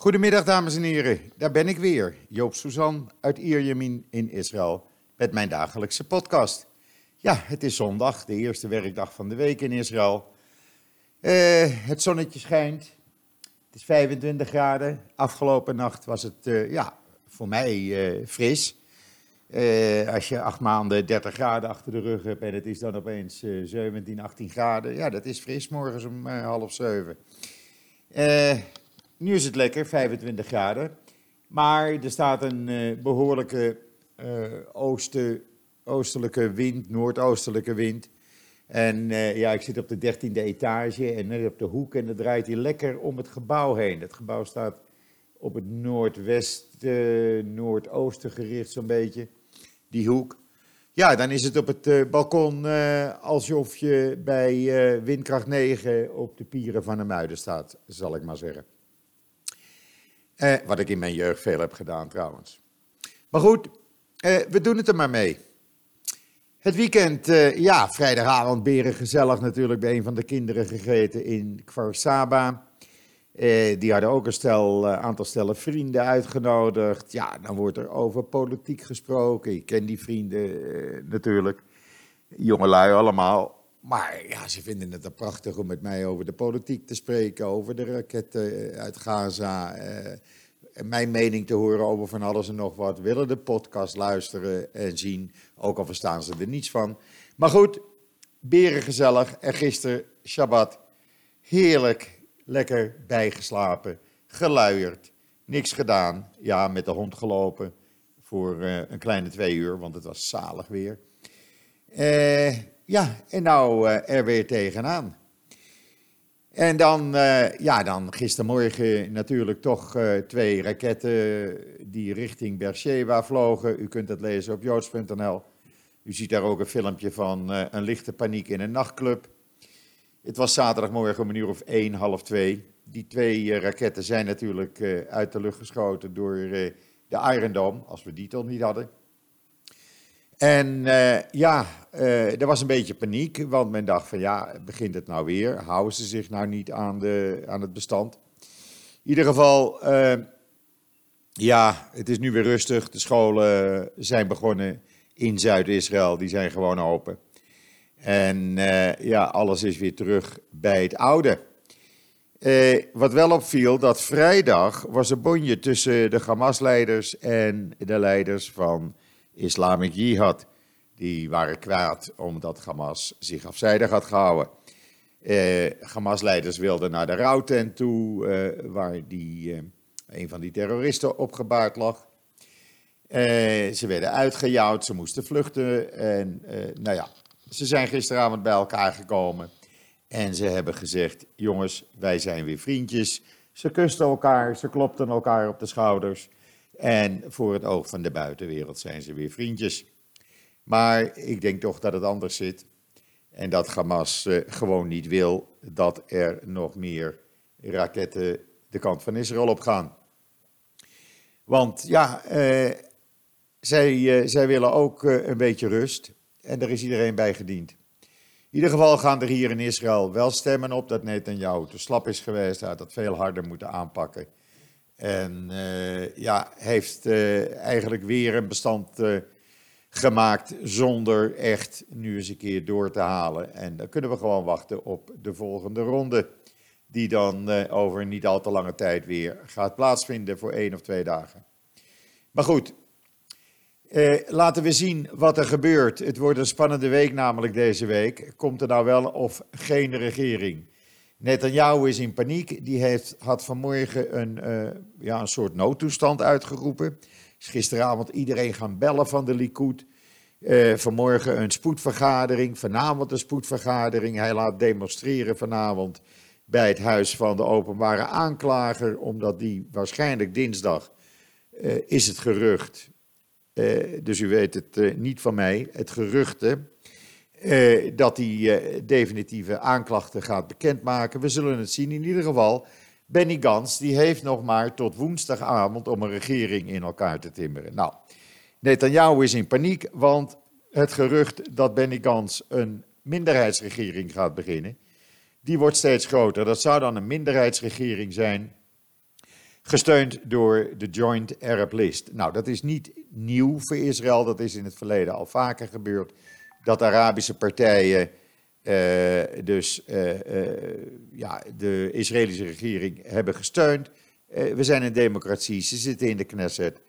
Goedemiddag, dames en heren. Daar ben ik weer, Joop Suzan uit Ierjemien in Israël, met mijn dagelijkse podcast. Ja, het is zondag, de eerste werkdag van de week in Israël. Eh, het zonnetje schijnt. Het is 25 graden. Afgelopen nacht was het, eh, ja, voor mij eh, fris. Als je acht maanden 30 graden achter de rug hebt en het is dan opeens eh 17, 18 graden. Ja, dat is fris morgens om half zeven. Eh, nu is het lekker, 25 graden. Maar er staat een eh, behoorlijke eh, oosten, oostelijke wind, noordoostelijke wind. En eh, ja, ik zit op de dertiende etage en op de hoek en dan draait hij lekker om het gebouw heen. Het gebouw staat op het noordwesten, noordoosten gericht zo'n beetje, die hoek. Ja, dan is het op het balkon alsof je bij windkracht 9 op de pieren van de Muiden staat, zal ik maar zeggen. Eh, wat ik in mijn jeugd veel heb gedaan trouwens. Maar goed, eh, we doen het er maar mee. Het weekend, eh, ja, vrijdagavond beren gezellig natuurlijk bij een van de kinderen gegeten in Kfar Saba. Eh, die hadden ook een stel, eh, aantal stellen vrienden uitgenodigd. Ja, dan wordt er over politiek gesproken. Ik ken die vrienden eh, natuurlijk. Jongelui allemaal. Maar ja, ze vinden het dan prachtig om met mij over de politiek te spreken. Over de raketten uit Gaza. eh, mijn mening te horen over van alles en nog wat. Willen de podcast luisteren en zien. Ook al verstaan ze er niets van. Maar goed, beren gezellig. En gisteren, Shabbat, heerlijk lekker bijgeslapen, geluierd, niks gedaan. Ja, met de hond gelopen voor eh, een kleine twee uur, want het was zalig weer. Eh, ja, en nou eh, er weer tegenaan. En dan, eh, ja, dan gistermorgen natuurlijk toch eh, twee raketten die richting Beersheba vlogen. U kunt het lezen op joods.nl. U ziet daar ook een filmpje van een lichte paniek in een nachtclub. Het was zaterdagmorgen om een uur of één, half twee. Die twee raketten zijn natuurlijk uit de lucht geschoten door de Iron Dome, als we die toch niet hadden. En eh, ja, eh, er was een beetje paniek, want men dacht van ja, begint het nou weer? Houden ze zich nou niet aan, de, aan het bestand? In ieder geval, eh, ja, het is nu weer rustig. De scholen zijn begonnen in Zuid-Israël, die zijn gewoon open. En ja, alles is weer terug bij het oude. Wat wel opviel, dat vrijdag was een bonje tussen de Hamas-leiders en de leiders van Islamic Jihad. Die waren kwaad omdat Hamas zich afzijdig had gehouden. Eh, Hamas-leiders wilden naar de rouwtent toe, eh, waar die, eh, een van die terroristen opgebaard lag. Eh, ze werden uitgejouwd, ze moesten vluchten. En nou ja, ze zijn gisteravond bij elkaar gekomen. En ze hebben gezegd: jongens, wij zijn weer vriendjes. Ze kusten elkaar, ze klopten elkaar op de schouders. En voor het oog van de buitenwereld zijn ze weer vriendjes. Maar ik denk toch dat het anders zit. En dat Hamas eh, gewoon niet wil dat er nog meer raketten de kant van Israël op gaan. Want ja, eh, zij, eh, zij willen ook een beetje rust. En daar is iedereen bij gediend. In ieder geval gaan er hier in Israël wel stemmen op dat Netanyahu te slap is geweest. Hij had dat veel harder moeten aanpakken. En eh, ja, heeft eh, eigenlijk weer een bestand eh, gemaakt zonder echt nu eens een keer door te halen. En dan kunnen we gewoon wachten op de volgende ronde. Die dan over niet al te lange tijd weer gaat plaatsvinden voor één of twee dagen. Maar goed, laten we zien wat er gebeurt. Het wordt een spannende week namelijk deze week. Komt er nou wel of geen regering? Netanyahu is in paniek. Die heeft, had vanmorgen een, eh, ja, een soort noodtoestand uitgeroepen. Is gisteravond iedereen gaan bellen van de Likud. Eh, vanmorgen een spoedvergadering. Vanavond een spoedvergadering. Hij laat demonstreren vanavond bij het huis van de openbare aanklager. Omdat die waarschijnlijk dinsdag eh, is het gerucht dus u weet het niet van mij, het geruchte, eh, dat hij eh, definitieve aanklachten gaat bekendmaken. We zullen het zien. In ieder geval, Benny Gans, die heeft nog maar tot woensdagavond om een regering in elkaar te timmeren. Nou, Netanyahu is in paniek, want het gerucht dat Benny Gans een minderheidsregering gaat beginnen, die wordt steeds groter. Dat zou dan een minderheidsregering zijn gesteund door de Joint Arab List. Nou, dat is niet nieuw voor Israël, dat is in het verleden al vaker gebeurd, dat Arabische partijen uh, dus uh, ja, de Israëlische regering hebben gesteund. we zijn een democratie, ze zitten in de Knesset.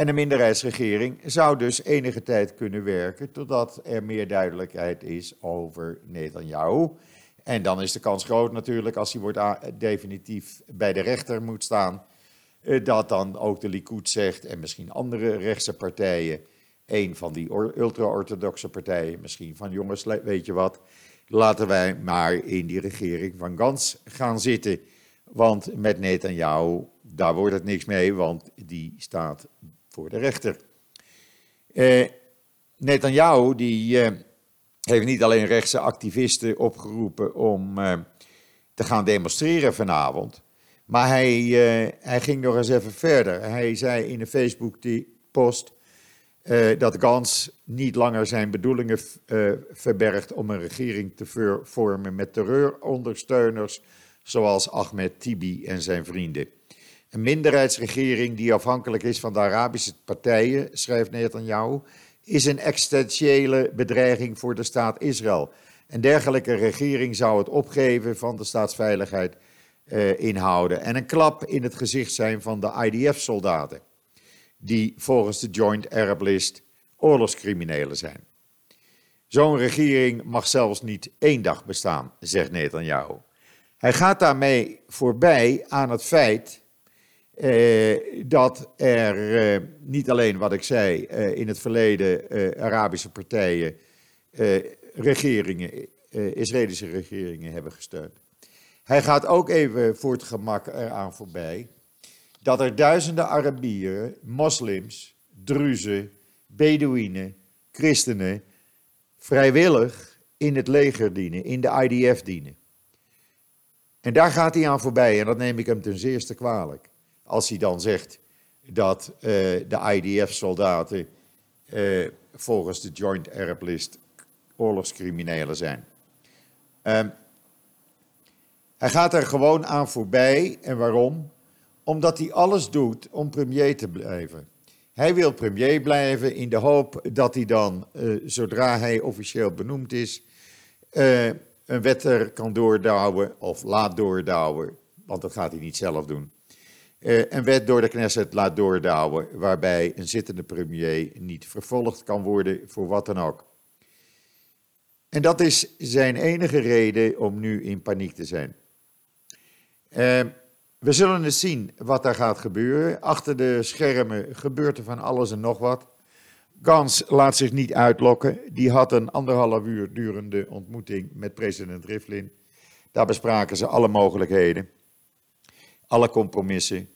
En een minderheidsregering zou dus enige tijd kunnen werken totdat er meer duidelijkheid is over Netanyahu. En dan is de kans groot natuurlijk, als hij wordt definitief bij de rechter moet staan, eh, dat dan ook de Likud zegt en misschien andere rechtse partijen, een van die ultra-orthodoxe partijen, misschien van jongens, weet je wat, laten wij maar in die regering van Gans gaan zitten. Want met Netanyahu, daar wordt het niks mee, want die staat voor de rechter. Uh, Netanyahu die, uh, heeft niet alleen rechtse activisten opgeroepen om uh, te gaan demonstreren vanavond, maar hij, hij ging nog eens even verder. Hij zei in een Facebook-post dat Gans niet langer zijn bedoelingen verbergt om een regering te vormen met terreurondersteuners zoals Ahmed Tibi en zijn vrienden. Een minderheidsregering die afhankelijk is van de Arabische partijen, schrijft Netanyahu, is een existentiële bedreiging voor de staat Israël. Een dergelijke regering zou het opgeven van de staatsveiligheid eh, inhouden en een klap in het gezicht zijn van de IDF-soldaten, die volgens de Joint Arab List oorlogscriminelen zijn. Zo'n regering mag zelfs niet één dag bestaan, zegt Netanyahu. Hij gaat daarmee voorbij aan het feit eh, dat er eh, niet alleen wat ik zei, eh, in het verleden Arabische partijen regeringen, Israëlische regeringen hebben gesteund. Hij gaat ook even voor het gemak eraan voorbij dat er duizenden Arabieren, moslims, Druzen, Bedouinen, christenen vrijwillig in het leger dienen, in de IDF dienen. En daar gaat hij aan voorbij en dat neem ik hem ten zeerste kwalijk als hij dan zegt dat uh, de IDF-soldaten uh, volgens de Joint Arab List oorlogscriminelen zijn. Um, hij gaat er gewoon aan voorbij. En waarom? Omdat hij alles doet om premier te blijven. Hij wil premier blijven in de hoop dat hij dan, uh, zodra hij officieel benoemd is, een wet er kan doordouwen of laat doordouwen. Want dat gaat hij niet zelf doen uh, een wet door de Knesset laat doordouwen, waarbij een zittende premier niet vervolgd kan worden voor wat dan ook. En dat is zijn enige reden om nu in paniek te zijn. Uh, we zullen eens zien wat daar gaat gebeuren. Achter de schermen gebeurt er van alles en nog wat. Gans laat zich niet uitlokken. Die had een anderhalf uur durende ontmoeting met president Rivlin. Daar bespraken ze alle mogelijkheden alle compromissen.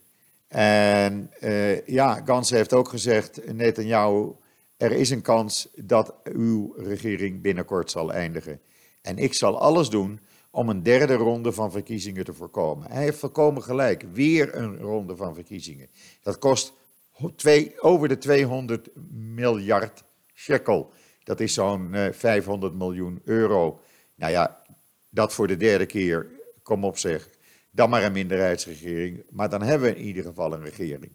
En uh, ja, Gans heeft ook gezegd, Netanyahu, er is een kans dat uw regering binnenkort zal eindigen. En ik zal alles doen om een derde ronde van verkiezingen te voorkomen. Hij heeft volkomen gelijk, weer een ronde van verkiezingen. Dat kost twee, over de 200 miljard shekel. Dat is zo'n 500 eh, miljoen euro. Nou ja, dat voor de derde keer, kom op zeg dan maar een minderheidsregering. Maar dan hebben we in ieder geval een regering.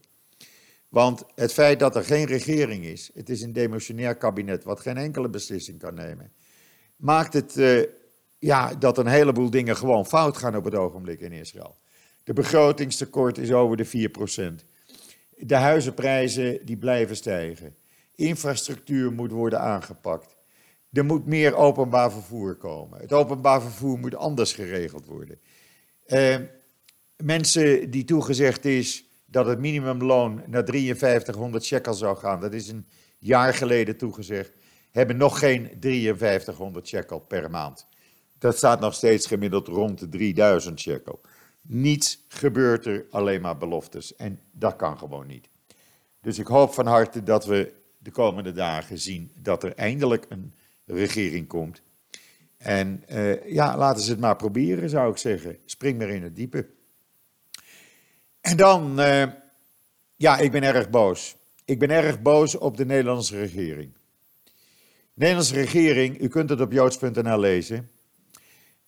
Want het feit dat er geen regering is, het is een demotionair kabinet wat geen enkele beslissing kan nemen, maakt het uh, ja, dat een heleboel dingen gewoon fout gaan op het ogenblik in Israël. De begrotingstekort is over de 4%. De huizenprijzen die blijven stijgen. Infrastructuur moet worden aangepakt. Er moet meer openbaar vervoer komen. Het openbaar vervoer moet anders geregeld worden. Uh, mensen die toegezegd is dat het minimumloon naar 5300 shekel zou gaan, dat is een jaar geleden toegezegd, hebben nog geen 5300 shekel per maand. Dat staat nog steeds gemiddeld rond de 3000 shekel. Niets gebeurt er, alleen maar beloftes. En dat kan gewoon niet. Dus ik hoop van harte dat we de komende dagen zien dat er eindelijk een regering komt en uh, ja, laten ze het maar proberen, zou ik zeggen. Spring maar in het diepe. En dan, uh, ja, ik ben erg boos. Ik ben erg boos op de Nederlandse regering. De Nederlandse regering, u kunt het op joods.nl lezen,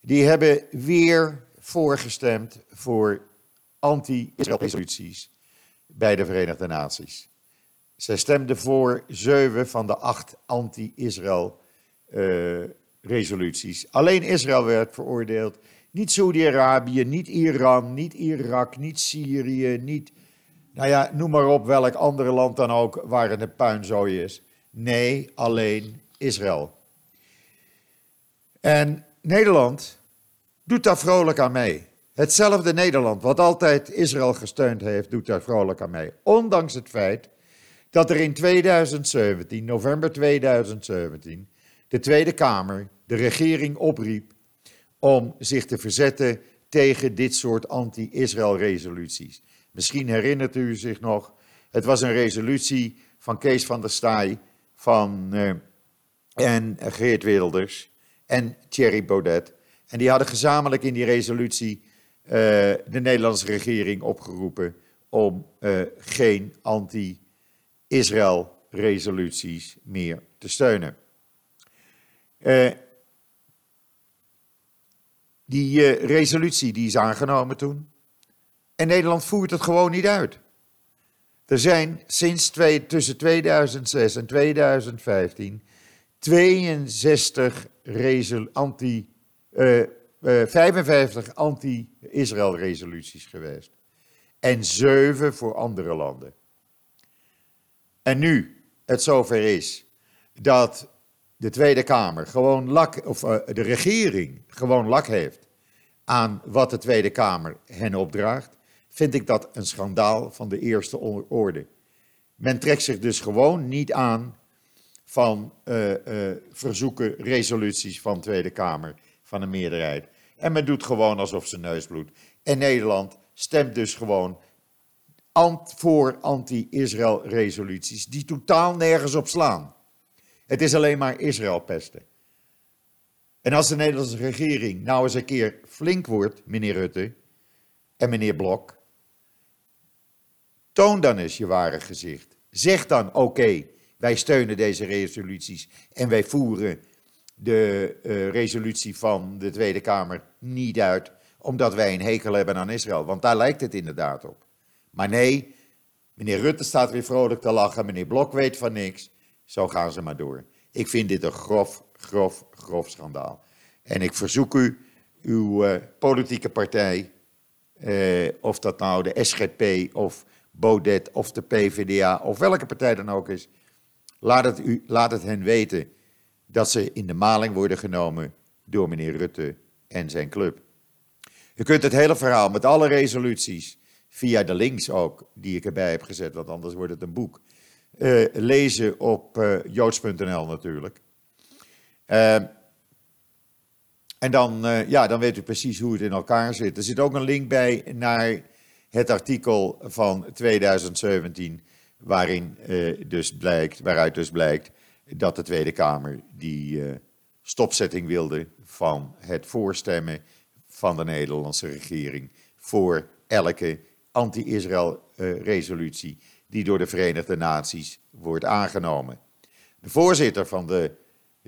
die hebben weer voorgestemd voor anti-Israël resoluties bij de Verenigde Naties. Zij stemde voor zeven van de acht anti-Israël uh, resoluties. Alleen Israël werd veroordeeld. Niet Saudi-Arabië, niet Iran, niet Irak, niet Syrië, niet. Nou ja, noem maar op welk andere land dan ook waar het een puinzooi is. Nee, alleen Israël. En Nederland doet daar vrolijk aan mee. Hetzelfde Nederland, wat altijd Israël gesteund heeft, doet daar vrolijk aan mee. Ondanks het feit dat er in 2017, november 2017, de Tweede Kamer de regering opriep om zich te verzetten tegen dit soort anti-Israël-resoluties. Misschien herinnert u zich nog, het was een resolutie van Kees van der Staaij van, uh, en Geert Wilders en Thierry Baudet. En die hadden gezamenlijk in die resolutie uh, de Nederlandse regering opgeroepen om uh, geen anti-Israël-resoluties meer te steunen. Uh, die resolutie die is aangenomen toen. En Nederland voert het gewoon niet uit. Er zijn sinds tussen 2006 en 2015 62 anti, uh, uh, 55 anti-Israël-resoluties geweest. En 7 voor andere landen. En nu het zover is dat de Tweede Kamer gewoon lak, of uh, de regering gewoon lak heeft aan wat de Tweede Kamer hen opdraagt, vind ik dat een schandaal van de eerste orde. Men trekt zich dus gewoon niet aan van uh, uh, verzoeken, resoluties van de Tweede Kamer, van een meerderheid. En men doet gewoon alsof ze neus bloedt. En Nederland stemt dus gewoon ant voor anti-Israël resoluties die totaal nergens op slaan. Het is alleen maar Israël pesten. En als de Nederlandse regering nou eens een keer flink wordt, meneer Rutte en meneer Blok, toon dan eens je ware gezicht. Zeg dan, oké, wij steunen deze resoluties en wij voeren de uh, resolutie van de Tweede Kamer niet uit, omdat wij een hekel hebben aan Israël. Want daar lijkt het inderdaad op. Maar nee, meneer Rutte staat weer vrolijk te lachen, meneer Blok weet van niks. Zo gaan ze maar door. Ik vind dit een grof, grof, grof schandaal. En ik verzoek u, uw uh, politieke partij, uh, of dat nou de SGP of Baudet of de PvdA of welke partij dan ook is, laat het, u, laat het hen weten dat ze in de maling worden genomen door meneer Rutte en zijn club. U kunt het hele verhaal met alle resoluties, via de links ook, die ik erbij heb gezet, want anders wordt het een boek, uh, lezen op uh, joods.nl natuurlijk. Uh, en dan, ja, dan weet u precies hoe het in elkaar zit. Er zit ook een link bij naar het artikel van 2017, waarin, dus blijkt, waaruit dus blijkt dat de Tweede Kamer die stopzetting wilde van het voorstemmen van de Nederlandse regering voor elke anti-Israël resolutie die door de Verenigde Naties wordt aangenomen. De voorzitter van de,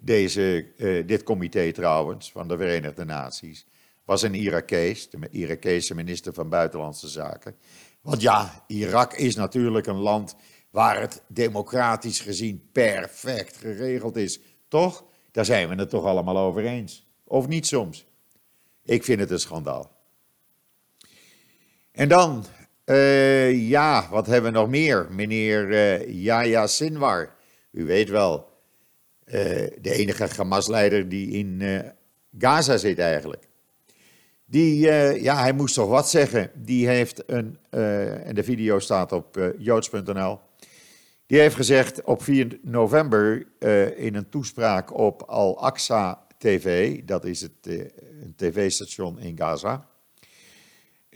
deze, dit comité trouwens, van de Verenigde Naties, was een Irakees, de Irakese minister van Buitenlandse Zaken. Want ja, Irak is natuurlijk een land waar het democratisch gezien perfect geregeld is. Toch? Daar zijn we het toch allemaal over eens. Of niet soms? Ik vind het een schandaal. En dan uh, ja, wat hebben we nog meer? Meneer uh, Yahya Sinwar, u weet wel, uh, de enige Hamas-leider die in Gaza zit eigenlijk. Die, ja, hij moest toch wat zeggen. Die heeft een, en de video staat op joods.nl. Die heeft gezegd op 4 november in een toespraak op Al-Aqsa TV, dat is het, een tv-station in Gaza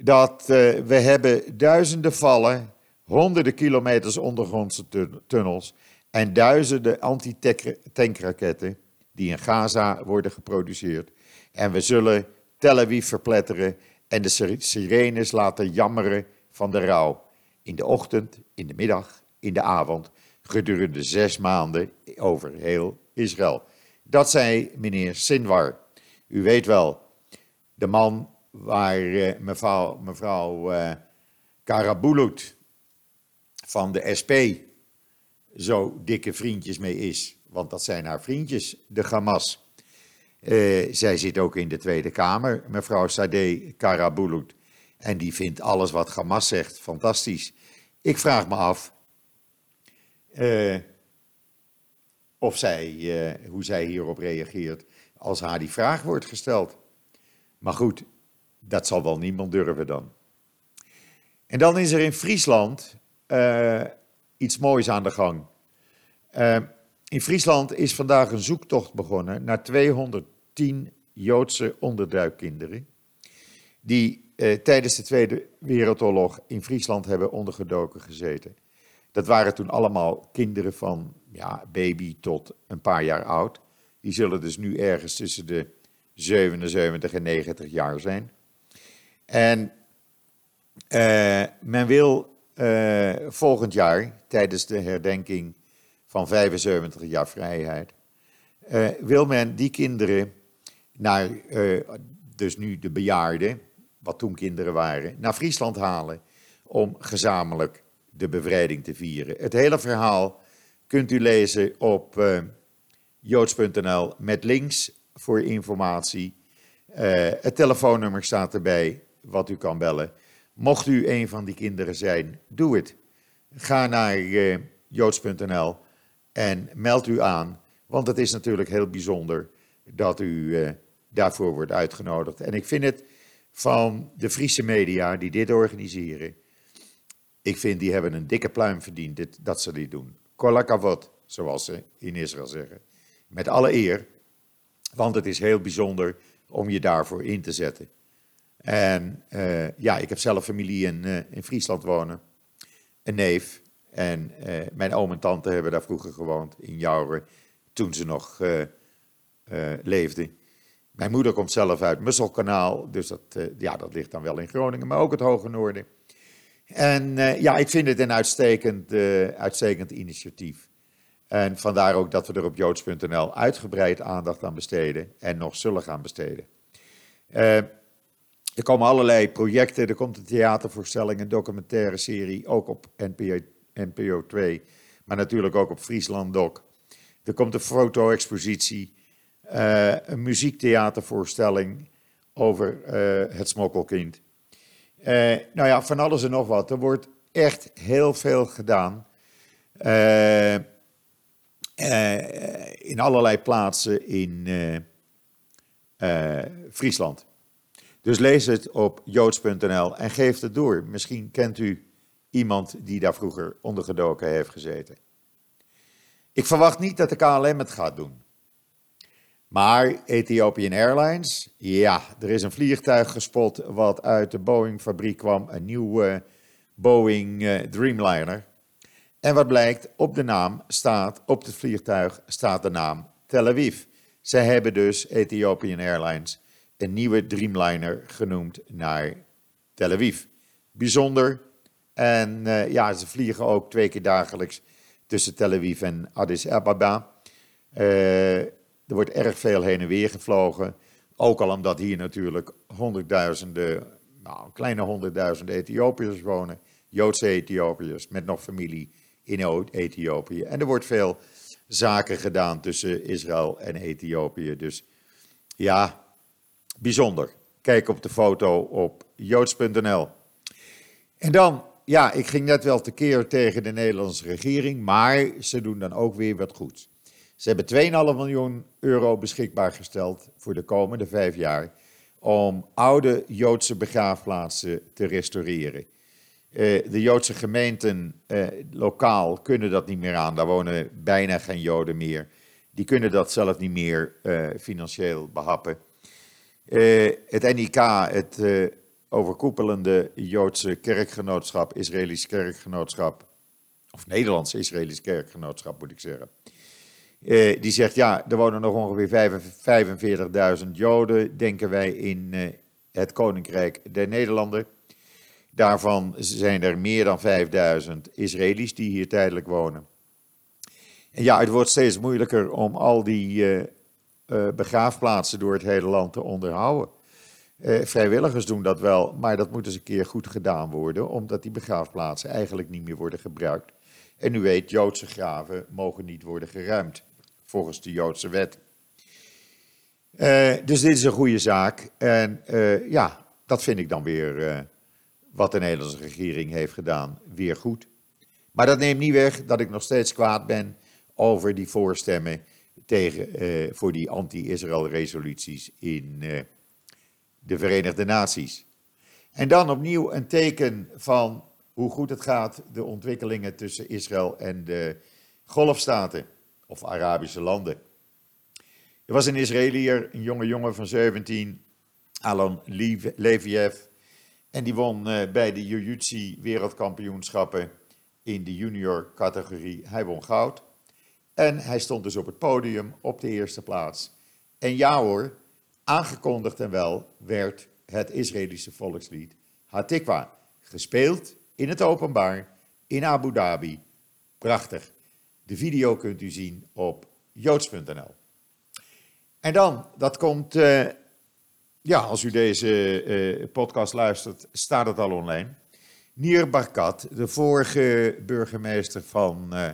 dat we hebben duizenden vallen, honderden kilometers ondergrondse tunnels en duizenden anti-tankraketten die in Gaza worden geproduceerd. En we zullen Tel Aviv verpletteren en de sirenes laten jammeren van de rouw. In de ochtend, in de middag, in de avond, gedurende zes maanden over heel Israël. Dat zei meneer Sinwar. U weet wel, de man waar uh, mevrouw, uh, Karabulut van de SP zo dikke vriendjes mee is. Want dat zijn haar vriendjes, de Hamas. Uh, zij zit ook in de Tweede Kamer, mevrouw Sadeh Karabulut. En die vindt alles wat Hamas zegt fantastisch. Ik vraag me af uh, of zij, uh, hoe zij hierop reageert als haar die vraag wordt gesteld. Maar goed, dat zal wel niemand durven dan. En dan is er in Friesland iets moois aan de gang. In Friesland is vandaag een zoektocht begonnen naar 210 Joodse onderduikkinderen. Die uh, tijdens de Tweede Wereldoorlog in Friesland hebben ondergedoken gezeten. Dat waren toen allemaal kinderen van ja, baby tot een paar jaar oud. Die zullen dus nu ergens tussen de 77 en 90 jaar zijn. En uh, men wil uh, volgend jaar, tijdens de herdenking van 75 jaar vrijheid, uh, wil men die kinderen naar, dus nu de bejaarden, wat toen kinderen waren, naar Friesland halen om gezamenlijk de bevrijding te vieren. Het hele verhaal kunt u lezen op joods.nl met links voor informatie. het telefoonnummer staat erbij wat u kan bellen. Mocht u een van die kinderen zijn, doe het. Ga naar joods.nl en meld u aan, want het is natuurlijk heel bijzonder dat u uh, daarvoor wordt uitgenodigd. En ik vind het van de Friese media die dit organiseren, ik vind die hebben een dikke pluim verdiend dit, dat ze dit doen. Kolakavot, zoals ze in Israël zeggen. Met alle eer, want het is heel bijzonder om je daarvoor in te zetten. En uh, ja, ik heb zelf familie in, uh, in Friesland wonen. Een neef. En uh, mijn oom en tante hebben daar vroeger gewoond, in Jouren, toen ze nog leefden. Mijn moeder komt zelf uit Musselkanaal, dus dat, ja, dat ligt dan wel in Groningen, maar ook het Hoge Noorden. En ja, ik vind het een uitstekend, uitstekend initiatief. En vandaar ook dat we er op joods.nl uitgebreid aandacht aan besteden en nog zullen gaan besteden. Er komen allerlei projecten, er komt een theatervoorstelling, een documentaire serie, ook op NPO, NPO 2, maar natuurlijk ook op Friesland Doc. Er komt een foto-expositie, uh, een muziektheatervoorstelling over uh, het smokkelkind. Uh, nou ja, van alles en nog wat. Er wordt echt heel veel gedaan. in allerlei plaatsen in Friesland. Dus lees het op joods.nl en geef het door. Misschien kent u iemand die daar vroeger ondergedoken heeft gezeten. Ik verwacht niet dat de KLM het gaat doen. Maar Ethiopian Airlines, ja, er is een vliegtuig gespot wat uit de Boeing-fabriek kwam, een nieuwe Boeing uh, Dreamliner. En wat blijkt, op de naam staat, op het vliegtuig staat de naam Tel Aviv. Zij hebben dus Ethiopian Airlines een nieuwe Dreamliner genoemd naar Tel Aviv. Bijzonder. En uh, ja, ze vliegen ook twee keer dagelijks tussen Tel Aviv en Addis Ababa. Uh, er wordt erg veel heen en weer gevlogen. Ook al omdat hier natuurlijk honderdduizenden, nou, kleine honderdduizenden Ethiopiërs wonen. Joodse Ethiopiërs met nog familie in Ethiopië. En er wordt veel zaken gedaan tussen Israël en Ethiopië. Dus ja, bijzonder. Kijk op de foto op joods.nl. En dan, ja, ik ging net wel tekeer tegen de Nederlandse regering, maar ze doen dan ook weer wat goeds. Ze hebben 2,5 miljoen euro beschikbaar gesteld voor de komende vijf jaar om oude Joodse begraafplaatsen te restaureren. Uh, de Joodse gemeenten uh, lokaal kunnen dat niet meer aan. Daar wonen bijna geen Joden meer. Die kunnen dat zelf niet meer uh, financieel behappen. Het NIK, het overkoepelende Joodse kerkgenootschap, Israëlisch kerkgenootschap, of Nederlands-Israëlisch kerkgenootschap moet ik zeggen. Uh, die zegt, ja, er wonen nog ongeveer 45.000 Joden, denken wij, in het Koninkrijk der Nederlanden. Daarvan zijn er meer dan 5000 Israëli's die hier tijdelijk wonen. En ja, het wordt steeds moeilijker om al die uh, begraafplaatsen door het hele land te onderhouden. Eh, vrijwilligers doen dat wel, maar dat moet eens een keer goed gedaan worden, omdat die begraafplaatsen eigenlijk niet meer worden gebruikt. En u weet, Joodse graven mogen niet worden geruimd, volgens de Joodse wet. Eh, dus dit is een goede zaak. En eh, ja, dat vind ik dan weer eh, wat de Nederlandse regering heeft gedaan, weer goed. Maar dat neemt niet weg dat ik nog steeds kwaad ben over die voorstemmen tegen, voor die anti-Israël resoluties in de Verenigde Naties. En dan opnieuw een teken van hoe goed het gaat, de ontwikkelingen tussen Israël en de golfstaten of Arabische landen. Er was een Israëliër, een jonge jongen van 17, Alan Leviev, en die won eh, bij de Jiu-Jitsu wereldkampioenschappen in de junior categorie. Hij won goud. En hij stond dus op het podium op de eerste plaats. En ja hoor, aangekondigd en wel werd het Israëlische volkslied Hatikwa gespeeld in het openbaar in Abu Dhabi. Prachtig. De video kunt u zien op joods.nl. En dan, dat komt, uh, ja, als u deze uh, podcast luistert, staat het al online. Nir Barkat, de vorige burgemeester van uh,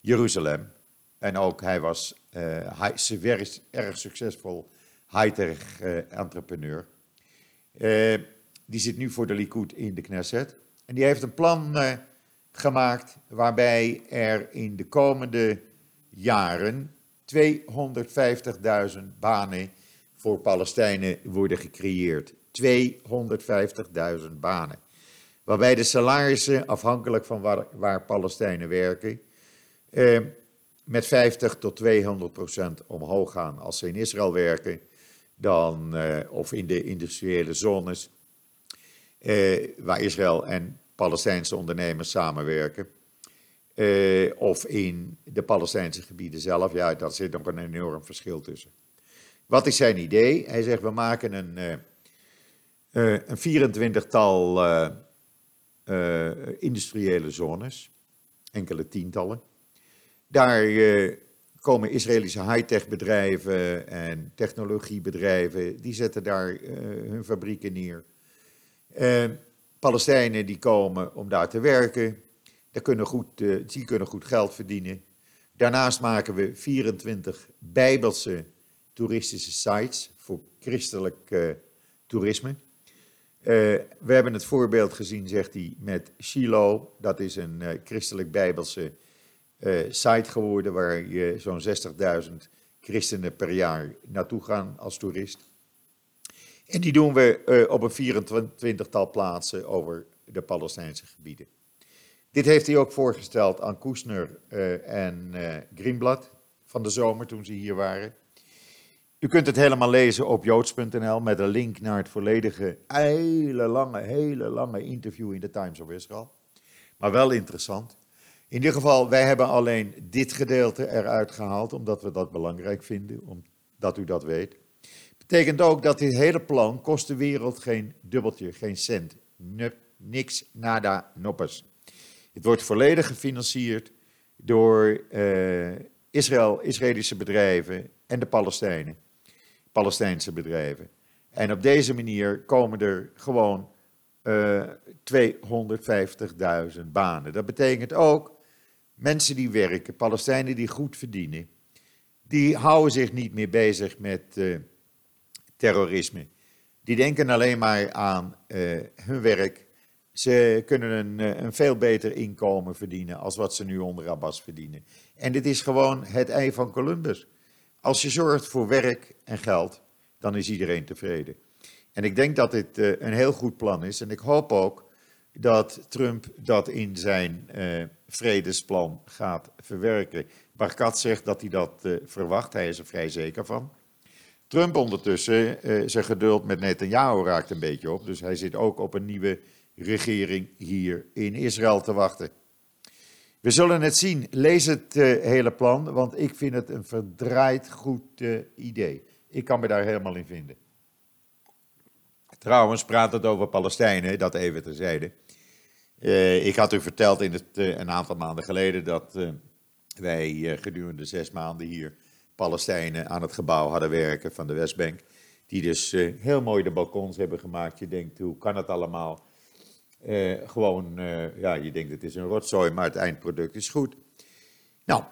Jeruzalem. En ook hij was hij, erg succesvol high-tech entrepreneur. die zit nu voor de Likud in de Knesset. En die heeft een plan gemaakt waarbij er in de komende jaren 250.000 banen voor Palestijnen worden gecreëerd. 250.000 banen. Waarbij de salarissen, afhankelijk van waar, waar Palestijnen werken, eh, met 50 tot 200 procent omhoog gaan. Als ze in Israël werken, dan, eh, of in de industriële zones, eh, waar Israël en Palestijnse ondernemers samenwerken. Uh, of in de Palestijnse gebieden zelf. Ja, daar zit nog een enorm verschil tussen. Wat is zijn idee? Hij zegt: we maken een, een 24-tal industriële zones, enkele tientallen. Daar komen Israëlische high-tech bedrijven en technologiebedrijven, die zetten daar hun fabrieken neer. Palestijnen die komen om daar te werken, die kunnen goed, uh, die kunnen goed geld verdienen. Daarnaast maken we 24 bijbelse toeristische sites voor christelijk uh, toerisme. Uh, we hebben het voorbeeld gezien, zegt hij, met Shiloh. Dat is een christelijk bijbelse site geworden waar je zo'n 60.000 christenen per jaar naartoe gaan als toerist. En die doen we op een 24-tal plaatsen over de Palestijnse gebieden. Dit heeft hij ook voorgesteld aan Koesner uh, en Greenblad van de zomer toen ze hier waren. U kunt het helemaal lezen op joods.nl met een link naar het volledige, hele lange, hele lange interview in de Times of Israel. Maar wel interessant. In ieder geval, wij hebben alleen dit gedeelte eruit gehaald, omdat we dat belangrijk vinden, omdat u dat weet. Betekent ook dat dit hele plan kost de wereld geen dubbeltje, geen cent. niks, nada, noppes. Het wordt volledig gefinancierd door uh, Israël, Israëlische bedrijven en de Palestijnen, Palestijnse bedrijven. En op deze manier komen er gewoon uh, eh, 250.000 banen. Dat betekent ook mensen die werken, Palestijnen die goed verdienen, die houden zich niet meer bezig met uh, terrorisme. Die denken alleen maar aan hun werk ze kunnen een, eh, een, veel beter inkomen verdienen als wat ze nu onder Abbas verdienen. En dit is gewoon het ei van Columbus. Als je zorgt voor werk en geld, dan is iedereen tevreden. En ik denk dat dit een heel goed plan is. En ik hoop ook dat Trump dat in zijn uh, vredesplan gaat verwerken. Barkat zegt dat hij dat uh, verwacht. Hij is er vrij zeker van. Trump ondertussen, zijn geduld met Netanyahu raakt een beetje op. Dus hij zit ook op een nieuwe regering hier in Israël te wachten. We zullen het zien. Lees het uh, hele plan, want ik vind het een verdraaid goed uh, idee. Ik kan me daar helemaal in vinden. Trouwens, praat het over Palestijnen, dat even terzijde. Uh, ik had u verteld in het, een aantal maanden geleden dat gedurende zes maanden hier Palestijnen aan het gebouw hadden werken van de Westbank. Die dus eh, heel mooi de balkons hebben gemaakt. Je denkt, hoe kan het allemaal? Eh, gewoon, eh, ja, je denkt het is een rotzooi, maar het eindproduct is goed. Nou,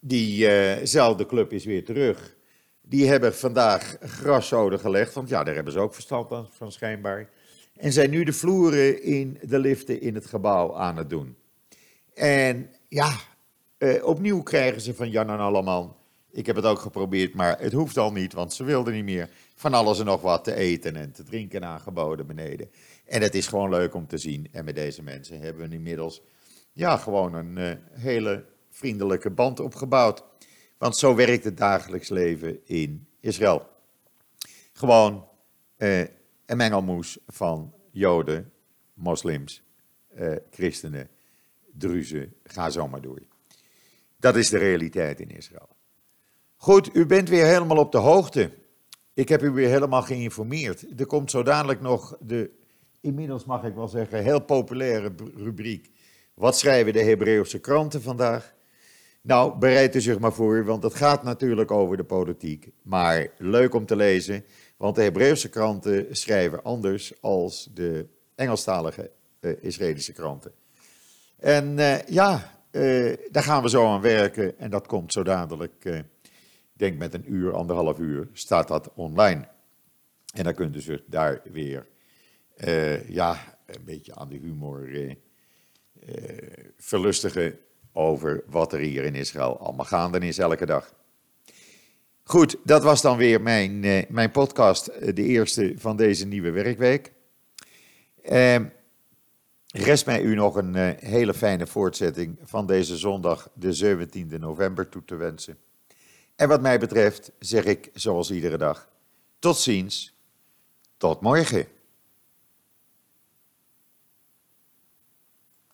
diezelfde club is weer terug. Die hebben vandaag graszoden gelegd, want ja, daar hebben ze ook verstand van schijnbaar. En zijn nu de vloeren in de liften in het gebouw aan het doen. En ja, eh, opnieuw krijgen ze van Jan en Alleman. Ik heb het ook geprobeerd, maar het hoeft al niet, want ze wilden niet meer. Van alles en nog wat te eten en te drinken aangeboden beneden. En het is gewoon leuk om te zien. En met deze mensen hebben we inmiddels ja, gewoon een uh, hele vriendelijke band opgebouwd. Want zo werkt het dagelijks leven in Israël. Gewoon uh, een mengelmoes van Joden, moslims, uh, christenen, druzen, ga zo maar door. Dat is de realiteit in Israël. Goed, u bent weer helemaal op de hoogte. Ik heb u weer helemaal geïnformeerd. Er komt zo dadelijk nog de, inmiddels mag ik wel zeggen, heel populaire rubriek. Wat schrijven de Hebreeuwse kranten vandaag? Nou, bereid u zich maar voor, want het gaat natuurlijk over de politiek. Maar leuk om te lezen, want de Hebreeuwse kranten schrijven anders als de Engelstalige uh, Israëlische kranten. En uh, ja, uh, daar gaan we zo aan werken en dat komt zo dadelijk, ik denk met een uur, anderhalf uur, staat dat online. En dan kunt u zich daar weer, ja, een beetje aan de humor verlustigen over wat er hier in Israël allemaal gaande is elke dag. Goed, dat was dan weer mijn, uh, mijn podcast, eh, de eerste van deze nieuwe werkweek. Uh, rest mij u nog een uh, hele fijne voortzetting van deze zondag, de 17e november, toe te wensen. En wat mij betreft zeg ik, zoals iedere dag, tot ziens, tot morgen.